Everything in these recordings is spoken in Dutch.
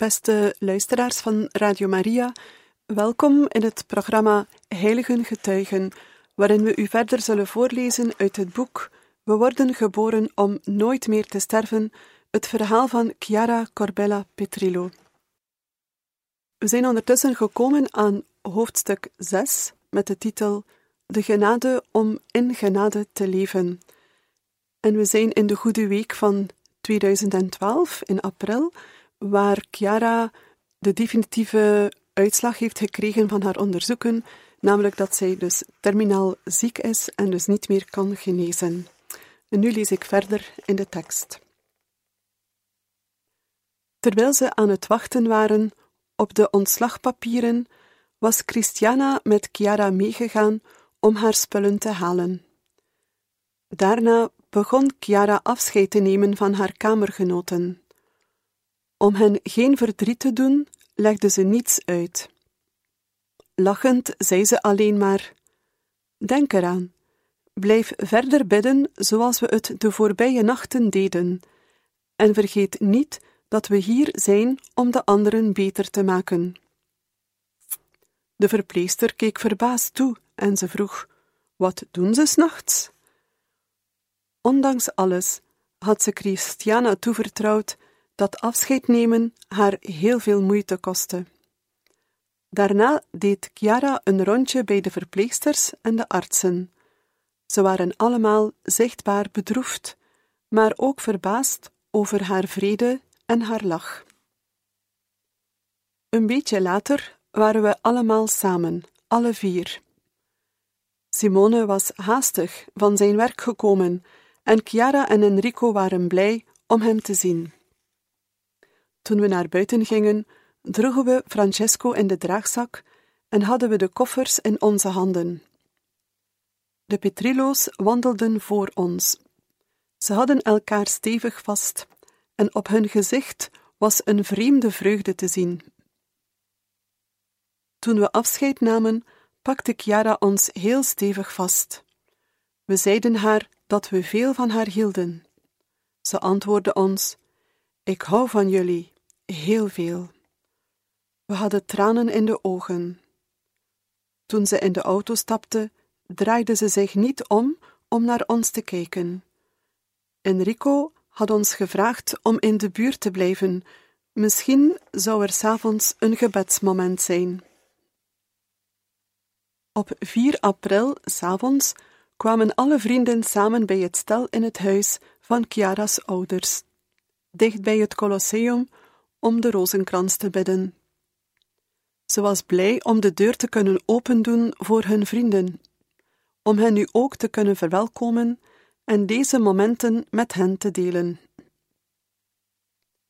Beste luisteraars van Radio Maria, welkom in het programma Heiligen Getuigen, waarin we u verder zullen voorlezen uit het boek We worden geboren om nooit meer te sterven, het verhaal van Chiara Corbella Petrillo. We zijn ondertussen gekomen aan hoofdstuk 6 met de titel De genade om in genade te leven. En we zijn in de Goede Week van 2012 in april waar Chiara de definitieve uitslag heeft gekregen van haar onderzoeken, namelijk dat zij dus terminaal ziek is en dus niet meer kan genezen. En nu lees ik verder in de tekst. Terwijl ze aan het wachten waren op de ontslagpapieren, was Christiana met Chiara meegegaan om haar spullen te halen. Daarna begon Chiara afscheid te nemen van haar kamergenoten. Om hen geen verdriet te doen, legde ze niets uit. Lachend zei ze alleen maar: Denk eraan, blijf verder bidden zoals we het de voorbije nachten deden, en vergeet niet dat we hier zijn om de anderen beter te maken. De verpleester keek verbaasd toe en ze vroeg: Wat doen ze s'nachts? Ondanks alles had ze Christiana toevertrouwd dat afscheid nemen haar heel veel moeite kostte. Daarna deed Chiara een rondje bij de verpleegsters en de artsen. Ze waren allemaal zichtbaar bedroefd, maar ook verbaasd over haar vrede en haar lach. Een beetje later waren we allemaal samen, alle vier. Simone was haastig van zijn werk gekomen en Chiara en Enrico waren blij om hem te zien. Toen we naar buiten gingen, droegen we Francesco in de draagzak en hadden we de koffers in onze handen. De Petrillo's wandelden voor ons. Ze hadden elkaar stevig vast, en op hun gezicht was een vreemde vreugde te zien. Toen we afscheid namen, pakte Chiara ons heel stevig vast. We zeiden haar dat we veel van haar hielden. Ze antwoordde ons: Ik hou van jullie, heel veel. We hadden tranen in de ogen. Toen ze in de auto stapte, draaide ze zich niet om om naar ons te kijken. Enrico had ons gevraagd om in de buurt te blijven. Misschien zou er s'avonds een gebedsmoment zijn. Op 4 april, s'avonds, kwamen alle vrienden samen bij het stel in het huis van Chiara's ouders, dicht bij het Colosseum, om de rozenkrans te bidden. Ze was blij om de deur te kunnen opendoen voor hun vrienden, om hen nu ook te kunnen verwelkomen en deze momenten met hen te delen.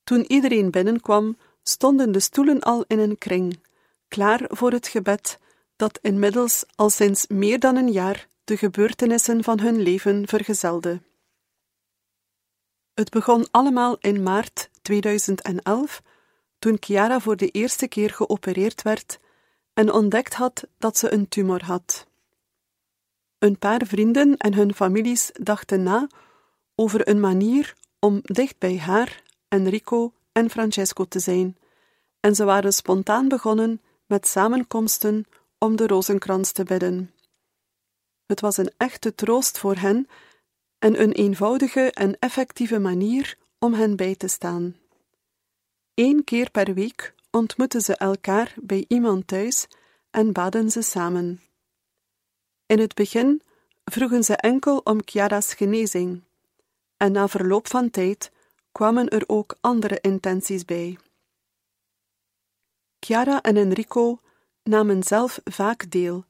Toen iedereen binnenkwam, stonden de stoelen al in een kring, klaar voor het gebed dat inmiddels al sinds meer dan een jaar de gebeurtenissen van hun leven vergezelde. Het begon allemaal in maart 2011, toen Chiara voor de eerste keer geopereerd werd en ontdekt had dat ze een tumor had. Een paar vrienden en hun families dachten na over een manier om dicht bij haar, Enrico en Francesco te zijn, en ze waren spontaan begonnen met samenkomsten om de rozenkrans te bidden. Het was een echte troost voor hen en een eenvoudige en effectieve manier om hen bij te staan. Eén keer per week ontmoetten ze elkaar bij iemand thuis en baden ze samen. In het begin vroegen ze enkel om Chiara's genezing, en na verloop van tijd kwamen er ook andere intenties bij. Chiara en Enrico namen zelf vaak deel,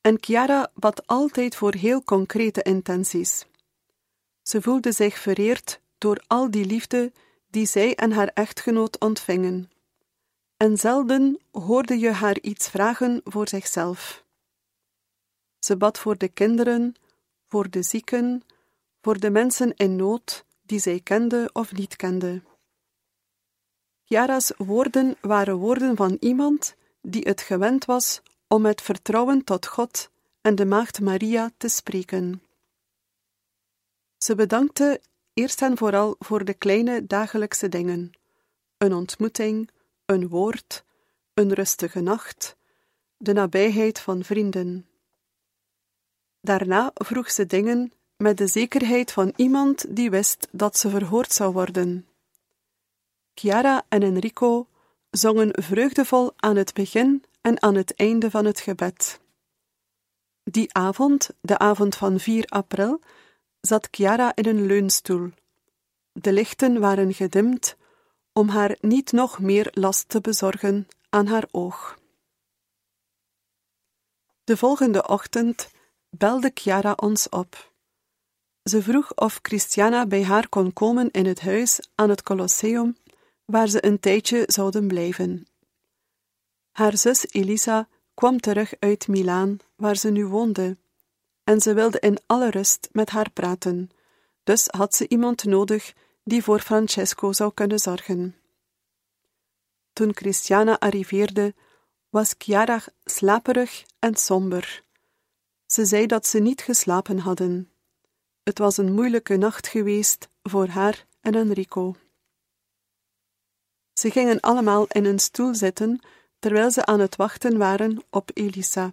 En Chiara bad altijd voor heel concrete intenties. Ze voelde zich vereerd door al die liefde die zij en haar echtgenoot ontvingen. En zelden hoorde je haar iets vragen voor zichzelf. Ze bad voor de kinderen, voor de zieken, voor de mensen in nood die zij kende of niet kende. Chiara's woorden waren woorden van iemand die het gewend was om met vertrouwen tot God en de Maagd Maria te spreken. Ze bedankte eerst en vooral voor de kleine dagelijkse dingen: een ontmoeting, een woord, een rustige nacht, de nabijheid van vrienden. Daarna vroeg ze dingen met de zekerheid van iemand die wist dat ze verhoord zou worden. Chiara en Enrico zongen vreugdevol aan het begin en aan het einde van het gebed. Die avond, de avond van 4 april, zat Chiara in een leunstoel. De lichten waren gedimd om haar niet nog meer last te bezorgen aan haar oog. De volgende ochtend belde Chiara ons op. Ze vroeg of Christiana bij haar kon komen in het huis aan het Colosseum, waar ze een tijdje zouden blijven. Haar zus Elisa kwam terug uit Milaan, waar ze nu woonde, en ze wilde in alle rust met haar praten, dus had ze iemand nodig die voor Francesco zou kunnen zorgen. Toen Christiana arriveerde, was Chiara slaperig en somber. Ze zei dat ze niet geslapen hadden. Het was een moeilijke nacht geweest voor haar en Enrico. Ze gingen allemaal in een stoel zitten terwijl ze aan het wachten waren op Elisa.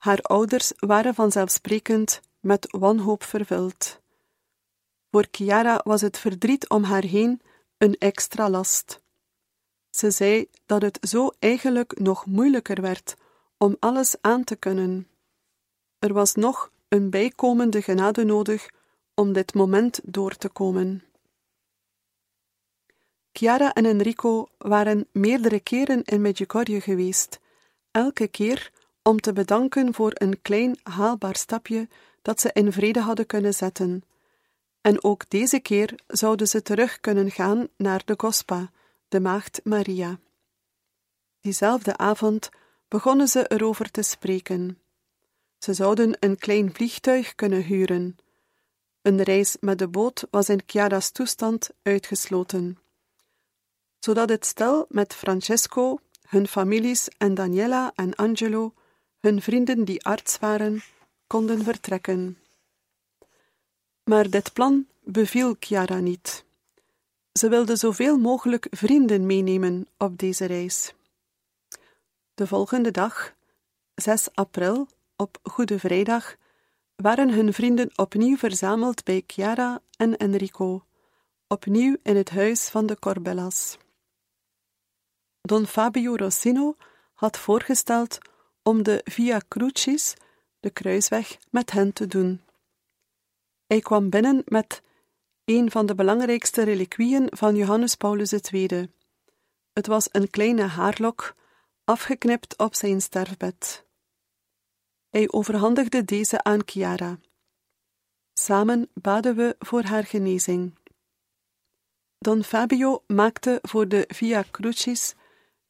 Haar ouders waren vanzelfsprekend met wanhoop vervuld. Voor Chiara was het verdriet om haar heen een extra last. Ze zei dat het zo eigenlijk nog moeilijker werd om alles aan te kunnen. Er was nog een bijkomende genade nodig om dit moment door te komen. Chiara en Enrico waren meerdere keren in Medjugorje geweest, elke keer om te bedanken voor een klein haalbaar stapje dat ze in vrede hadden kunnen zetten. En ook deze keer zouden ze terug kunnen gaan naar de Gospa, de Maagd Maria. Diezelfde avond begonnen ze erover te spreken. Ze zouden een klein vliegtuig kunnen huren. Een reis met de boot was in Chiara's toestand uitgesloten zodat het stel met Francesco, hun families en Daniela en Angelo, hun vrienden die arts waren, konden vertrekken. Maar dit plan beviel Chiara niet. Ze wilde zoveel mogelijk vrienden meenemen op deze reis. De volgende dag, 6 april, op Goede Vrijdag, waren hun vrienden opnieuw verzameld bij Chiara en Enrico, opnieuw in het huis van de Corbellas. Don Fabio Rossino had voorgesteld om de Via Crucis, de kruisweg, met hen te doen. Hij kwam binnen met een van de belangrijkste reliquieën van Johannes Paulus II. Het was een kleine haarlok, afgeknipt op zijn sterfbed. Hij overhandigde deze aan Chiara. Samen baden we voor haar genezing. Don Fabio maakte voor de Via Crucis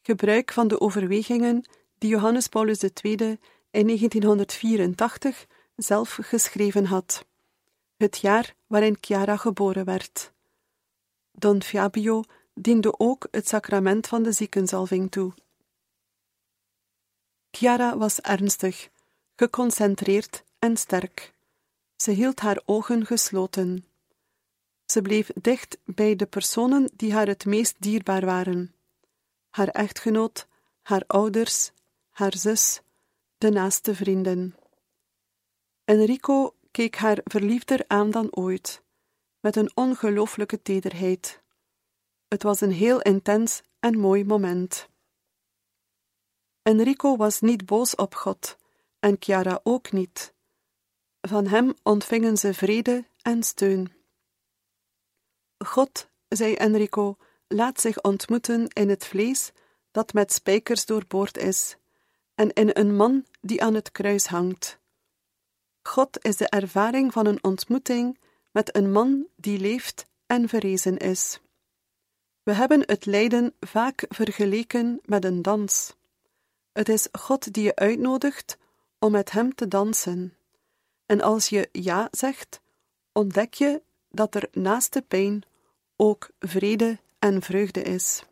gebruik van de overwegingen die Johannes Paulus II in 1984 zelf geschreven had, het jaar waarin Chiara geboren werd. Don Fabio diende ook het sacrament van de ziekenzalving toe. Chiara was ernstig, geconcentreerd en sterk. Ze hield haar ogen gesloten. Ze bleef dicht bij de personen die haar het meest dierbaar waren haar echtgenoot, haar ouders, haar zus, de naaste vrienden. Enrico keek haar verliefder aan dan ooit, met een ongelooflijke tederheid. Het was een heel intens en mooi moment. Enrico was niet boos op God, en Chiara ook niet. Van hem ontvingen ze vrede en steun. God, zei Enrico, laat zich ontmoeten in het vlees dat met spijkers doorboord is, en in een man die aan het kruis hangt. God is de ervaring van een ontmoeting met een man die leeft en verrezen is. We hebben het lijden vaak vergeleken met een dans. Het is God die je uitnodigt om met Hem te dansen. En als je ja zegt, ontdek je dat er naast de pijn ook vrede en vreugde is.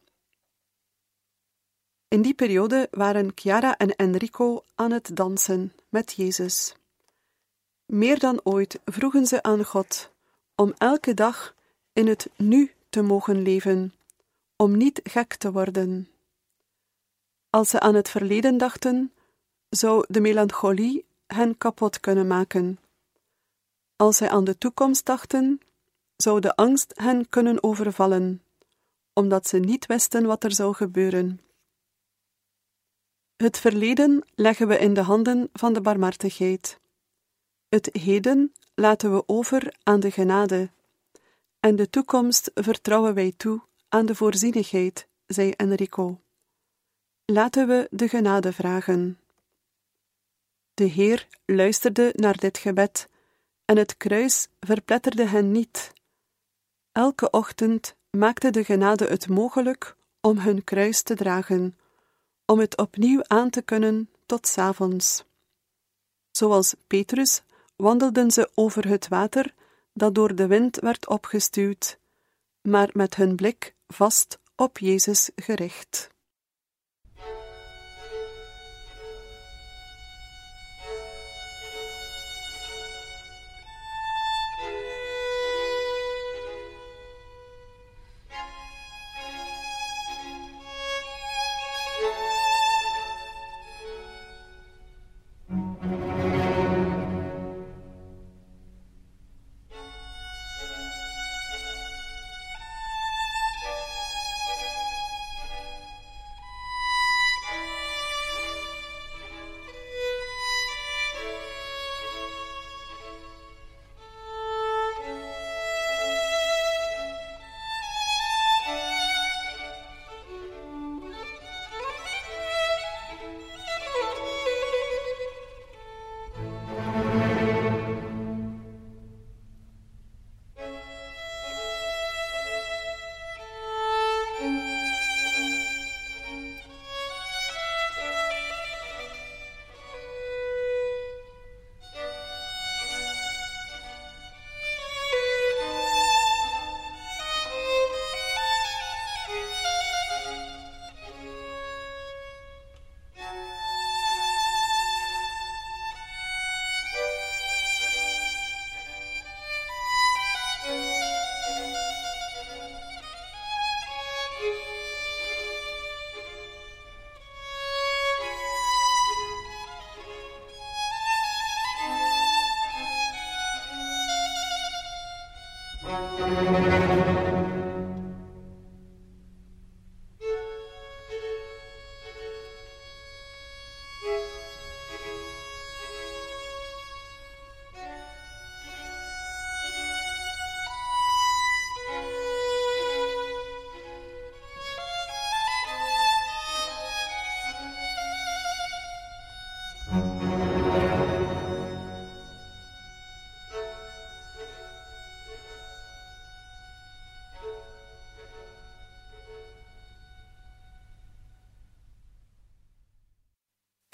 In die periode waren Chiara en Enrico aan het dansen met Jezus. Meer dan ooit vroegen ze aan God om elke dag in het nu te mogen leven, om niet gek te worden. Als ze aan het verleden dachten, zou de melancholie hen kapot kunnen maken. Als zij aan de toekomst dachten, zou de angst hen kunnen overvallen, omdat ze niet wisten wat er zou gebeuren. Het verleden leggen we in de handen van de barmhartigheid. Het heden laten we over aan de genade, en de toekomst vertrouwen wij toe aan de voorzienigheid, zei Enrico. Laten we de genade vragen. De Heer luisterde naar dit gebed, en het kruis verpletterde hen niet. Elke ochtend maakte de genade het mogelijk om hun kruis te dragen, om het opnieuw aan te kunnen tot s avonds. Zoals Petrus wandelden ze over het water dat door de wind werd opgestuwd, maar met hun blik vast op Jezus gericht.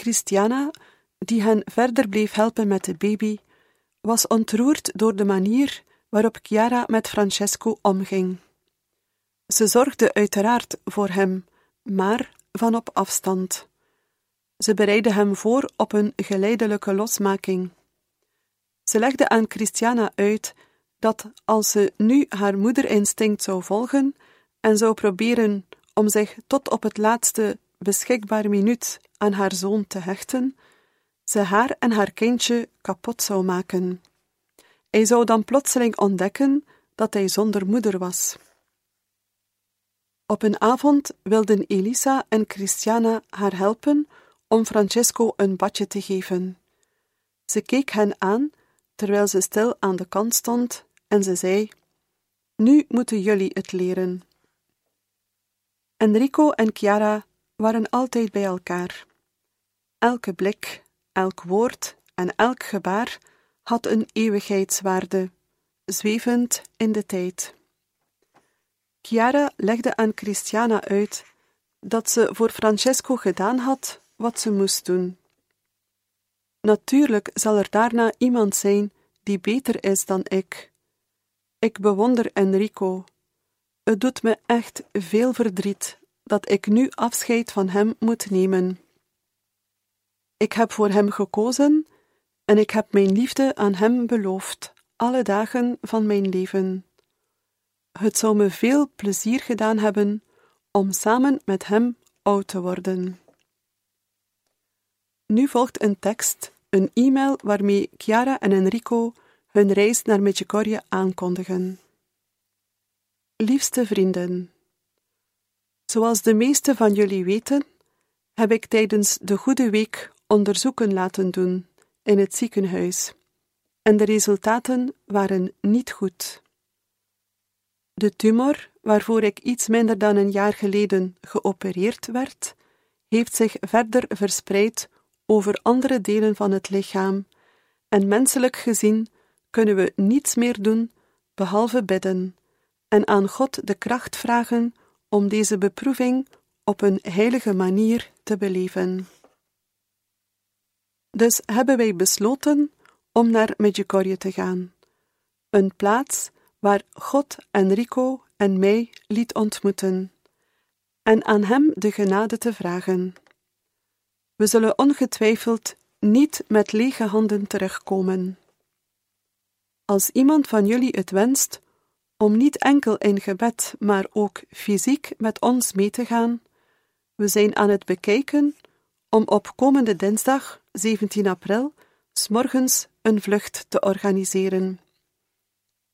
Christiana, die hen verder bleef helpen met de baby, was ontroerd door de manier waarop Chiara met Francesco omging. Ze zorgde uiteraard voor hem, maar van op afstand. Ze bereidde hem voor op een geleidelijke losmaking. Ze legde aan Christiana uit dat als ze nu haar moederinstinct zou volgen en zou proberen om zich tot op het laatste beschikbaar minuut aan haar zoon te hechten, ze haar en haar kindje kapot zou maken. Hij zou dan plotseling ontdekken dat hij zonder moeder was. Op een avond wilden Elisa en Christiana haar helpen om Francesco een badje te geven. Ze keek hen aan terwijl ze stil aan de kant stond en ze zei: Nu moeten jullie het leren. Enrico en Chiara waren altijd bij elkaar. Elke blik, elk woord en elk gebaar had een eeuwigheidswaarde, zwevend in de tijd. Chiara legde aan Christiana uit dat ze voor Francesco gedaan had wat ze moest doen. Natuurlijk zal er daarna iemand zijn die beter is dan ik. Ik bewonder Enrico. Het doet me echt veel verdriet dat ik nu afscheid van hem moet nemen. Ik heb voor hem gekozen en ik heb mijn liefde aan hem beloofd, alle dagen van mijn leven. Het zou me veel plezier gedaan hebben om samen met hem oud te worden. Nu volgt een tekst, een e-mail waarmee Chiara en Enrico hun reis naar Medjugorje aankondigen. Liefste vrienden, zoals de meeste van jullie weten, heb ik tijdens de Goede Week onderzoeken laten doen in het ziekenhuis en de resultaten waren niet goed. De tumor, waarvoor ik iets minder dan een jaar geleden geopereerd werd, heeft zich verder verspreid over andere delen van het lichaam, en menselijk gezien kunnen we niets meer doen behalve bidden en aan God de kracht vragen om deze beproeving op een heilige manier te beleven. Dus hebben wij besloten om naar Medjugorje te gaan, een plaats waar God Enrico en mij liet ontmoeten, en aan hem de genade te vragen. We zullen ongetwijfeld niet met lege handen terugkomen. Als iemand van jullie het wenst om niet enkel in gebed, maar ook fysiek met ons mee te gaan, we zijn aan het bekijken om op komende dinsdag 17 april s morgens een vlucht te organiseren.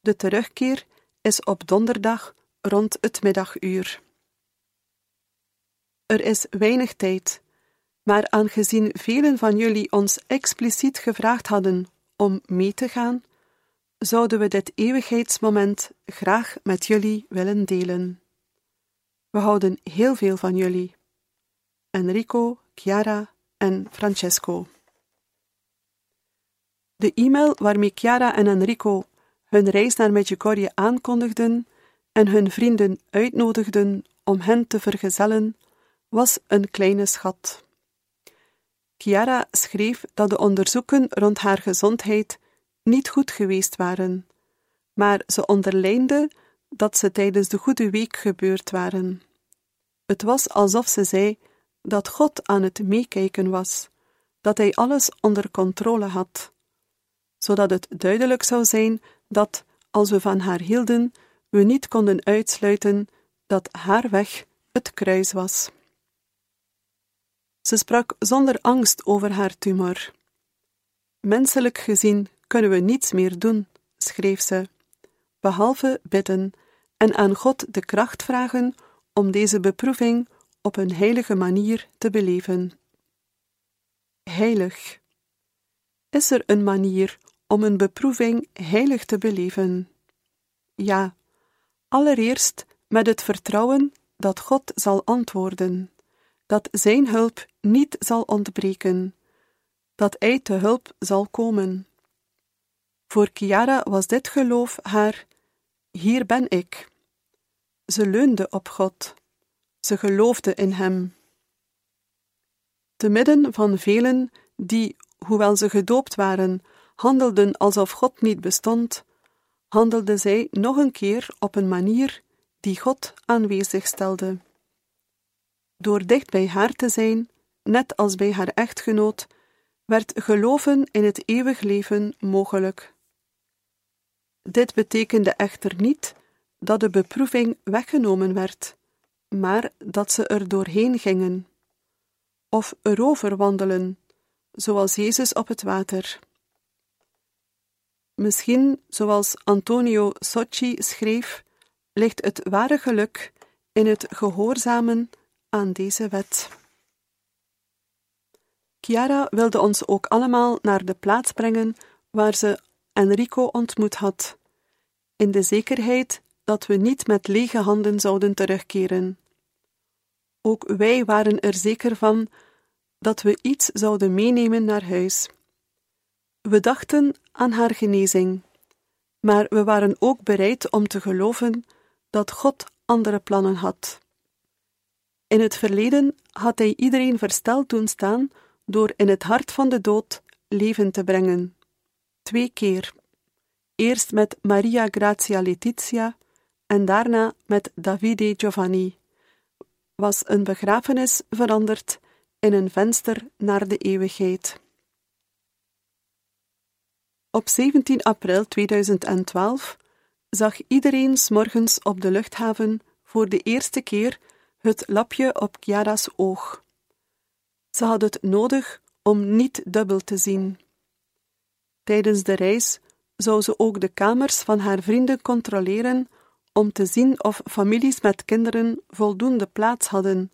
De terugkeer is op donderdag rond het middaguur. Er is weinig tijd, maar aangezien velen van jullie ons expliciet gevraagd hadden om mee te gaan, zouden we dit eeuwigheidsmoment graag met jullie willen delen. We houden heel veel van jullie. Enrico, Chiara en Francesco. De e-mail waarmee Chiara en Enrico hun reis naar Medjugorje aankondigden en hun vrienden uitnodigden om hen te vergezellen, was een kleine schat. Chiara schreef dat de onderzoeken rond haar gezondheid niet goed geweest waren, maar ze onderlijnde dat ze tijdens de Goede Week gebeurd waren. Het was alsof ze zei dat God aan het meekijken was, dat Hij alles onder controle had, zodat het duidelijk zou zijn dat, als we van haar hielden, we niet konden uitsluiten dat haar weg het kruis was. Ze sprak zonder angst over haar tumor. Menselijk gezien kunnen we niets meer doen, schreef ze, behalve bidden en aan God de kracht vragen om deze beproeving op een heilige manier te beleven. Heilig. Is er een manier om een beproeving heilig te beleven? Ja, allereerst met het vertrouwen dat God zal antwoorden, dat Zijn hulp niet zal ontbreken, dat Hij te hulp zal komen. Voor Chiara was dit geloof haar: Hier ben ik. Ze leunde op God. Ze geloofde in Hem. Te midden van velen die, hoewel ze gedoopt waren, handelden alsof God niet bestond, handelde zij nog een keer op een manier die God aanwezig stelde. Door dicht bij haar te zijn, net als bij haar echtgenoot, werd geloven in het eeuwig leven mogelijk. Dit betekende echter niet dat de beproeving weggenomen werd, maar dat ze er doorheen gingen, of erover wandelen, zoals Jezus op het water. Misschien, zoals Antonio Socci schreef, ligt het ware geluk in het gehoorzamen aan deze wet. Chiara wilde ons ook allemaal naar de plaats brengen waar ze Enrico ontmoet had, in de zekerheid dat we niet met lege handen zouden terugkeren. Ook wij waren er zeker van dat we iets zouden meenemen naar huis. We dachten aan haar genezing, maar we waren ook bereid om te geloven dat God andere plannen had. In het verleden had hij iedereen versteld doen staan door in het hart van de dood leven te brengen. Twee keer. Eerst met Maria Grazia Letizia en daarna met Davide Giovanni. Was een begrafenis veranderd in een venster naar de eeuwigheid. Op 17 april 2012 zag iedereen morgens op de luchthaven voor de eerste keer het lapje op Chiara's oog. Ze had het nodig om niet dubbel te zien. Tijdens de reis zou ze ook de kamers van haar vrienden controleren om te zien of families met kinderen voldoende plaats hadden,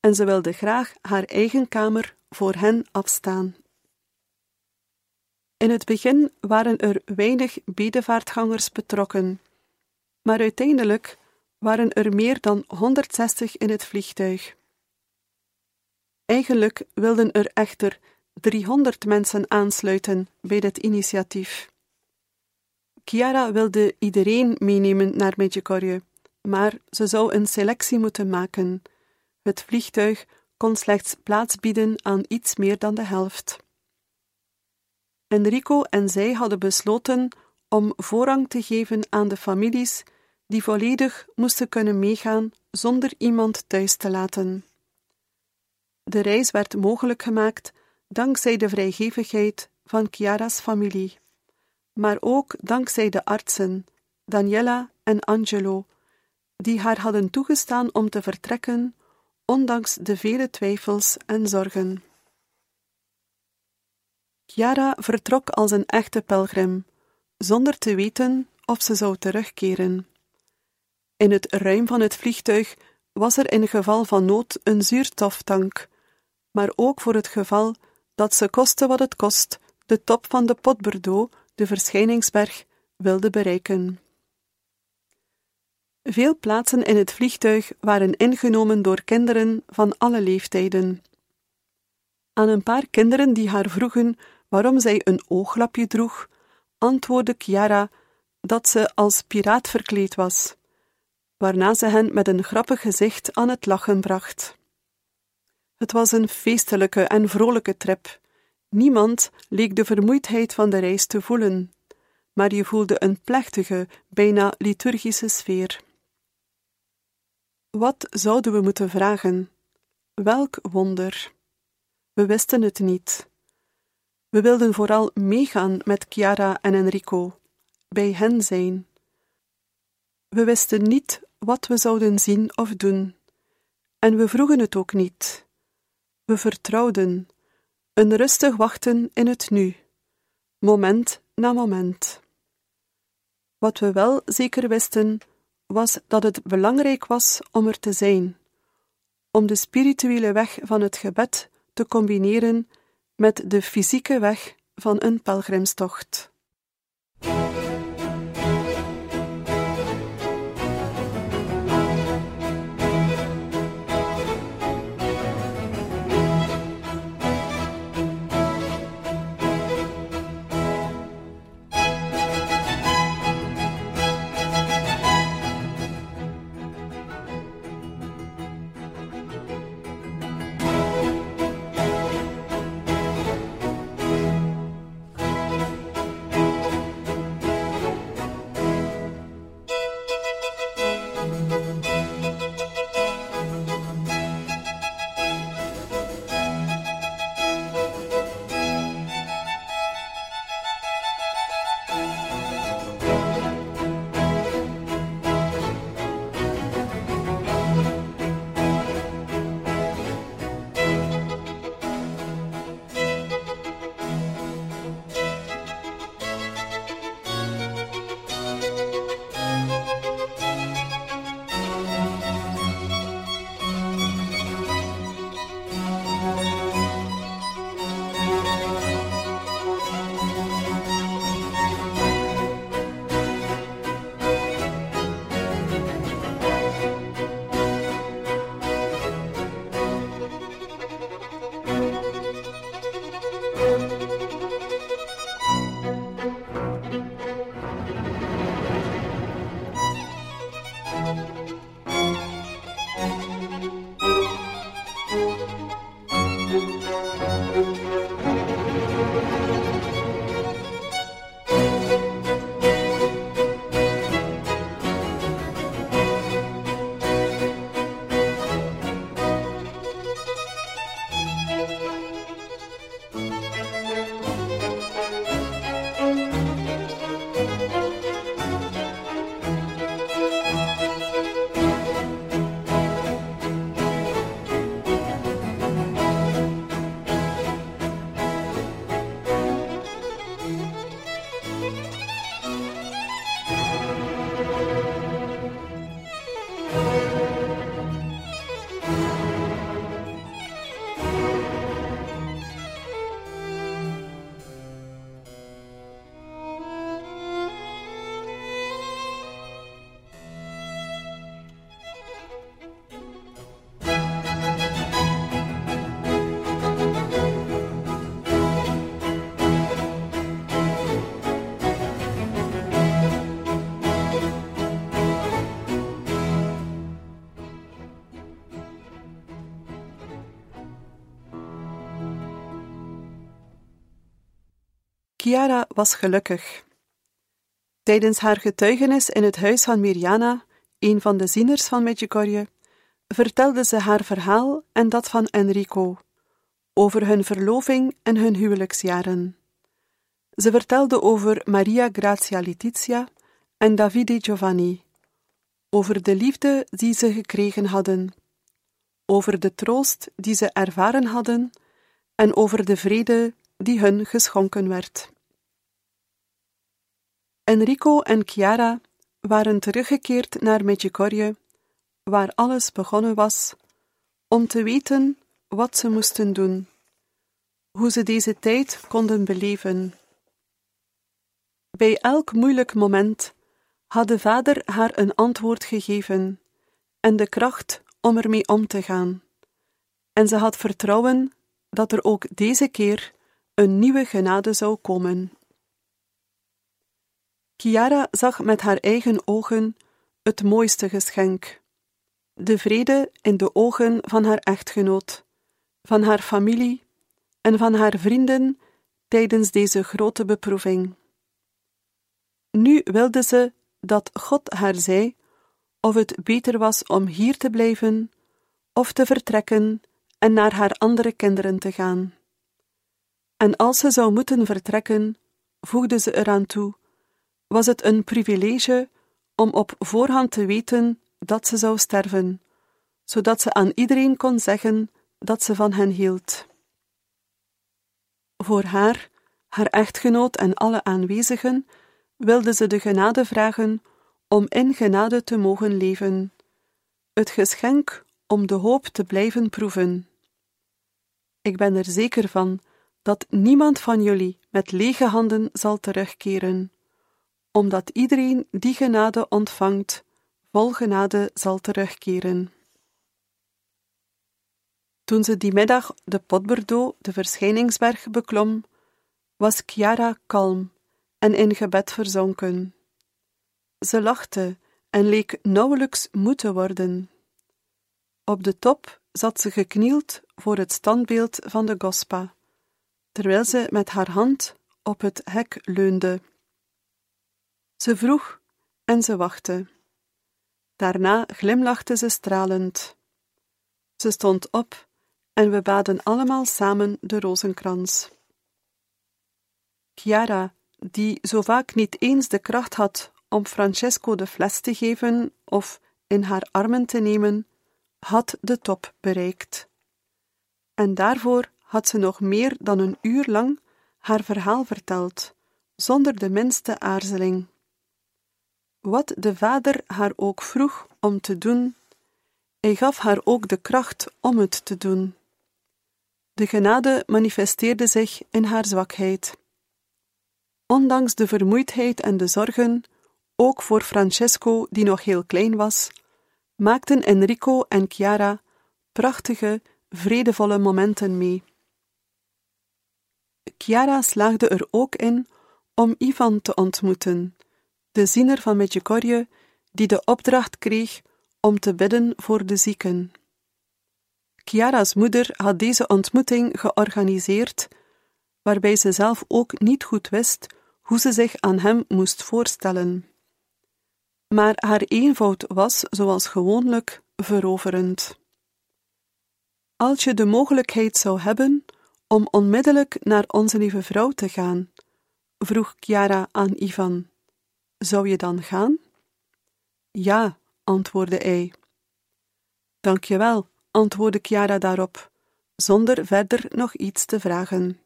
en ze wilde graag haar eigen kamer voor hen afstaan. In het begin waren er weinig bedevaartgangers betrokken, maar uiteindelijk waren er meer dan 160 in het vliegtuig. Eigenlijk wilden er echter 300 mensen aansluiten bij dit initiatief. Chiara wilde iedereen meenemen naar Medjugorje, maar ze zou een selectie moeten maken. Het vliegtuig kon slechts plaats bieden aan iets meer dan de helft. Enrico en zij hadden besloten om voorrang te geven aan de families die volledig moesten kunnen meegaan zonder iemand thuis te laten. De reis werd mogelijk gemaakt dankzij de vrijgevigheid van Chiara's familie, maar ook dankzij de artsen, Daniela en Angelo, die haar hadden toegestaan om te vertrekken, ondanks de vele twijfels en zorgen. Chiara vertrok als een echte pelgrim, zonder te weten of ze zou terugkeren. In het ruim van het vliegtuig was er in geval van nood een zuurstoftank, maar ook voor het geval dat ze koste wat het kost de top van de Pot Bordeaux, de verschijningsberg, wilde bereiken. Veel plaatsen in het vliegtuig waren ingenomen door kinderen van alle leeftijden. Aan een paar kinderen die haar vroegen waarom zij een ooglapje droeg, antwoordde Chiara dat ze als piraat verkleed was, waarna ze hen met een grappig gezicht aan het lachen bracht. Het was een feestelijke en vrolijke trip. Niemand leek de vermoeidheid van de reis te voelen, maar je voelde een plechtige, bijna liturgische sfeer. Wat zouden we moeten vragen? Welk wonder? We wisten het niet. We wilden vooral meegaan met Chiara en Enrico, bij hen zijn. We wisten niet wat we zouden zien of doen, en we vroegen het ook niet. We vertrouwden, een rustig wachten in het nu, moment na moment. Wat we wel zeker wisten, was dat het belangrijk was om er te zijn, om de spirituele weg van het gebed te combineren met de fysieke weg van een pelgrimstocht. Thank you. Chiara was gelukkig. Tijdens haar getuigenis in het huis van Mirjana, een van de zieners van Medjugorje, vertelde ze haar verhaal en dat van Enrico, over hun verloving en hun huwelijksjaren. Ze vertelde over Maria Grazia Letizia en Davide Giovanni, over de liefde die ze gekregen hadden, over de troost die ze ervaren hadden en over de vrede die hun geschonken werd. Enrico en Chiara waren teruggekeerd naar Medjugorje, waar alles begonnen was, om te weten wat ze moesten doen, hoe ze deze tijd konden beleven. Bij elk moeilijk moment had de vader haar een antwoord gegeven en de kracht om ermee om te gaan. En ze had vertrouwen dat er ook deze keer een nieuwe genade zou komen. Chiara zag met haar eigen ogen het mooiste geschenk: de vrede in de ogen van haar echtgenoot, van haar familie en van haar vrienden tijdens deze grote beproeving. Nu wilde ze dat God haar zei of het beter was om hier te blijven of te vertrekken en naar haar andere kinderen te gaan. En als ze zou moeten vertrekken, voegde ze eraan toe, was het een privilege om op voorhand te weten dat ze zou sterven, zodat ze aan iedereen kon zeggen dat ze van hen hield. Voor haar, haar echtgenoot en alle aanwezigen wilde ze de genade vragen om in genade te mogen leven, het geschenk om de hoop te blijven proeven. Ik ben er zeker van dat niemand van jullie met lege handen zal terugkeren, omdat iedereen die genade ontvangt, vol genade zal terugkeren. Toen ze die middag de Potberdo, de verschijningsberg, beklom, was Chiara kalm en in gebed verzonken. Ze lachte en leek nauwelijks moe te worden. Op de top zat ze geknield voor het standbeeld van de Gospa, terwijl ze met haar hand op het hek leunde. Ze vroeg en ze wachtte. Daarna glimlachte ze stralend. Ze stond op en we baden allemaal samen de rozenkrans. Chiara, die zo vaak niet eens de kracht had om Francesco de fles te geven of in haar armen te nemen, had de top bereikt. En daarvoor had ze nog meer dan een uur lang haar verhaal verteld, zonder de minste aarzeling. Wat de vader haar ook vroeg om te doen, hij gaf haar ook de kracht om het te doen. De genade manifesteerde zich in haar zwakheid. Ondanks de vermoeidheid en de zorgen, ook voor Francesco, die nog heel klein was, maakten Enrico en Chiara prachtige, vredevolle momenten mee. Chiara slaagde er ook in om Ivan te ontmoeten, de ziener van Medjugorje, die de opdracht kreeg om te bidden voor de zieken. Chiara's moeder had deze ontmoeting georganiseerd, waarbij ze zelf ook niet goed wist hoe ze zich aan hem moest voorstellen. Maar haar eenvoud was, zoals gewoonlijk, veroverend. Als je de mogelijkheid zou hebben om onmiddellijk naar onze lieve vrouw te gaan, vroeg Chiara aan Ivan, zou je dan gaan? Ja, antwoordde hij. Dank je wel, antwoordde Chiara daarop, zonder verder nog iets te vragen.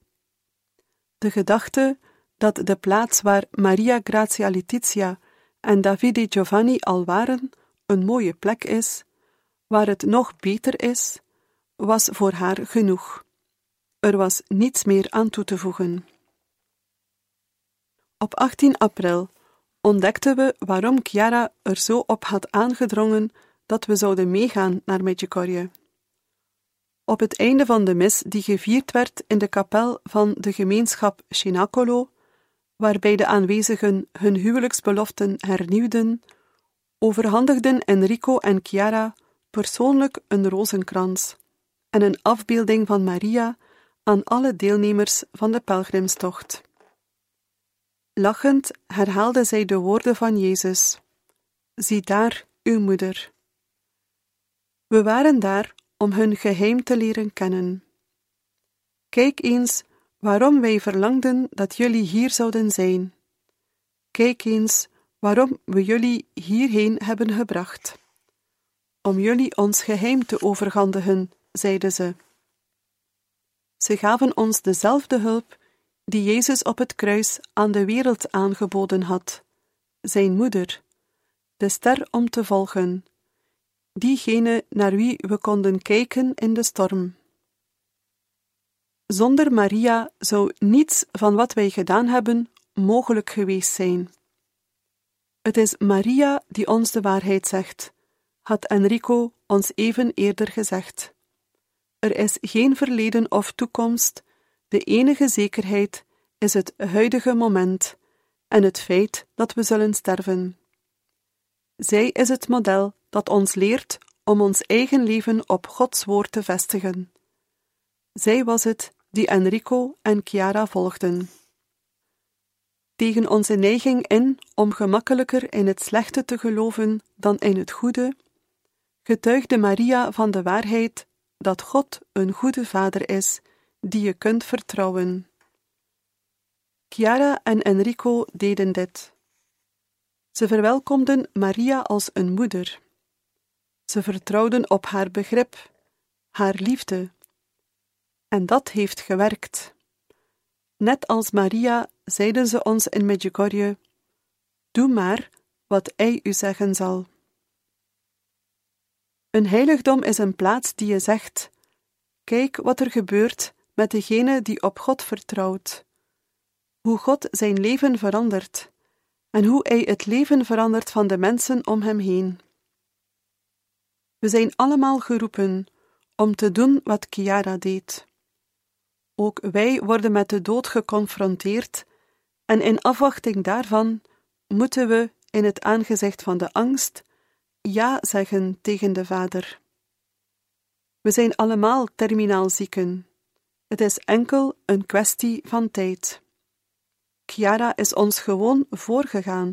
De gedachte dat de plaats waar Maria Grazia Letizia en Davide Giovanni al waren, een mooie plek is, waar het nog beter is, was voor haar genoeg. Er was niets meer aan toe te voegen. Op 18 april ontdekten we waarom Chiara er zo op had aangedrongen dat we zouden meegaan naar Medjugorje. Op het einde van de mis die gevierd werd in de kapel van de gemeenschap Chinacolo, waarbij de aanwezigen hun huwelijksbeloften hernieuwden, overhandigden Enrico en Chiara persoonlijk een rozenkrans en een afbeelding van Maria aan alle deelnemers van de pelgrimstocht. Lachend herhaalde zij de woorden van Jezus: Zie daar uw moeder. We waren daar om hun geheim te leren kennen. Kijk eens waarom wij verlangden dat jullie hier zouden zijn. Kijk eens waarom we jullie hierheen hebben gebracht. Om jullie ons geheim te overhandigen, zeiden ze. Ze gaven ons dezelfde hulp die Jezus op het kruis aan de wereld aangeboden had, zijn moeder, de ster om te volgen, diegene naar wie we konden kijken in de storm. Zonder Maria zou niets van wat wij gedaan hebben mogelijk geweest zijn. Het is Maria die ons de waarheid zegt, had Enrico ons even eerder gezegd. Er is geen verleden of toekomst, de enige zekerheid is het huidige moment en het feit dat we zullen sterven. Zij is het model dat ons leert om ons eigen leven op Gods woord te vestigen. Zij was het die Enrico en Chiara volgden. Tegen onze neiging in om gemakkelijker in het slechte te geloven dan in het goede, getuigde Maria van de waarheid dat God een goede vader is die je kunt vertrouwen. Chiara en Enrico deden dit. Ze verwelkomden Maria als een moeder. Ze vertrouwden op haar begrip, haar liefde. En dat heeft gewerkt. Net als Maria zeiden ze ons in Medjugorje: Doe maar wat hij u zeggen zal. Een heiligdom is een plaats die je zegt: Kijk wat er gebeurt met degene die op God vertrouwt. Hoe God zijn leven verandert en hoe hij het leven verandert van de mensen om hem heen. We zijn allemaal geroepen om te doen wat Chiara deed. Ook wij worden met de dood geconfronteerd, en in afwachting daarvan moeten we in het aangezicht van de angst ja zeggen tegen de Vader. We zijn allemaal terminaal zieken. Het is enkel een kwestie van tijd. Chiara is ons gewoon voorgegaan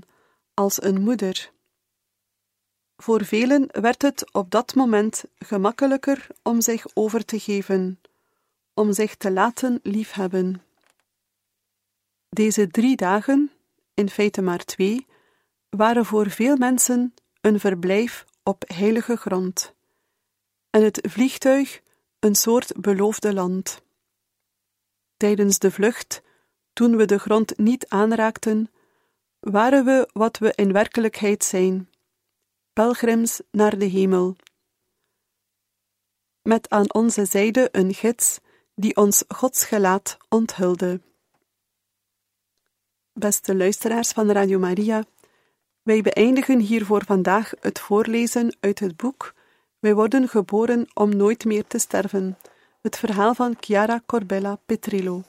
als een moeder. Voor velen werd het op dat moment gemakkelijker om zich over te geven, om zich te laten liefhebben. Deze drie dagen, in feite maar twee, waren voor veel mensen een verblijf op heilige grond, en het vliegtuig een soort beloofde land. Tijdens de vlucht, toen we de grond niet aanraakten, waren we wat we in werkelijkheid zijn: pelgrims naar de hemel. Met aan onze zijde een gids die ons Gods gelaat onthulde. Beste luisteraars van Radio Maria, wij beëindigen hier voor vandaag het voorlezen uit het boek Wij worden geboren om nooit meer te sterven, het verhaal van Chiara Corbella Petrillo.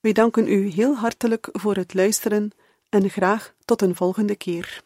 Wij danken u heel hartelijk voor het luisteren en graag tot een volgende keer.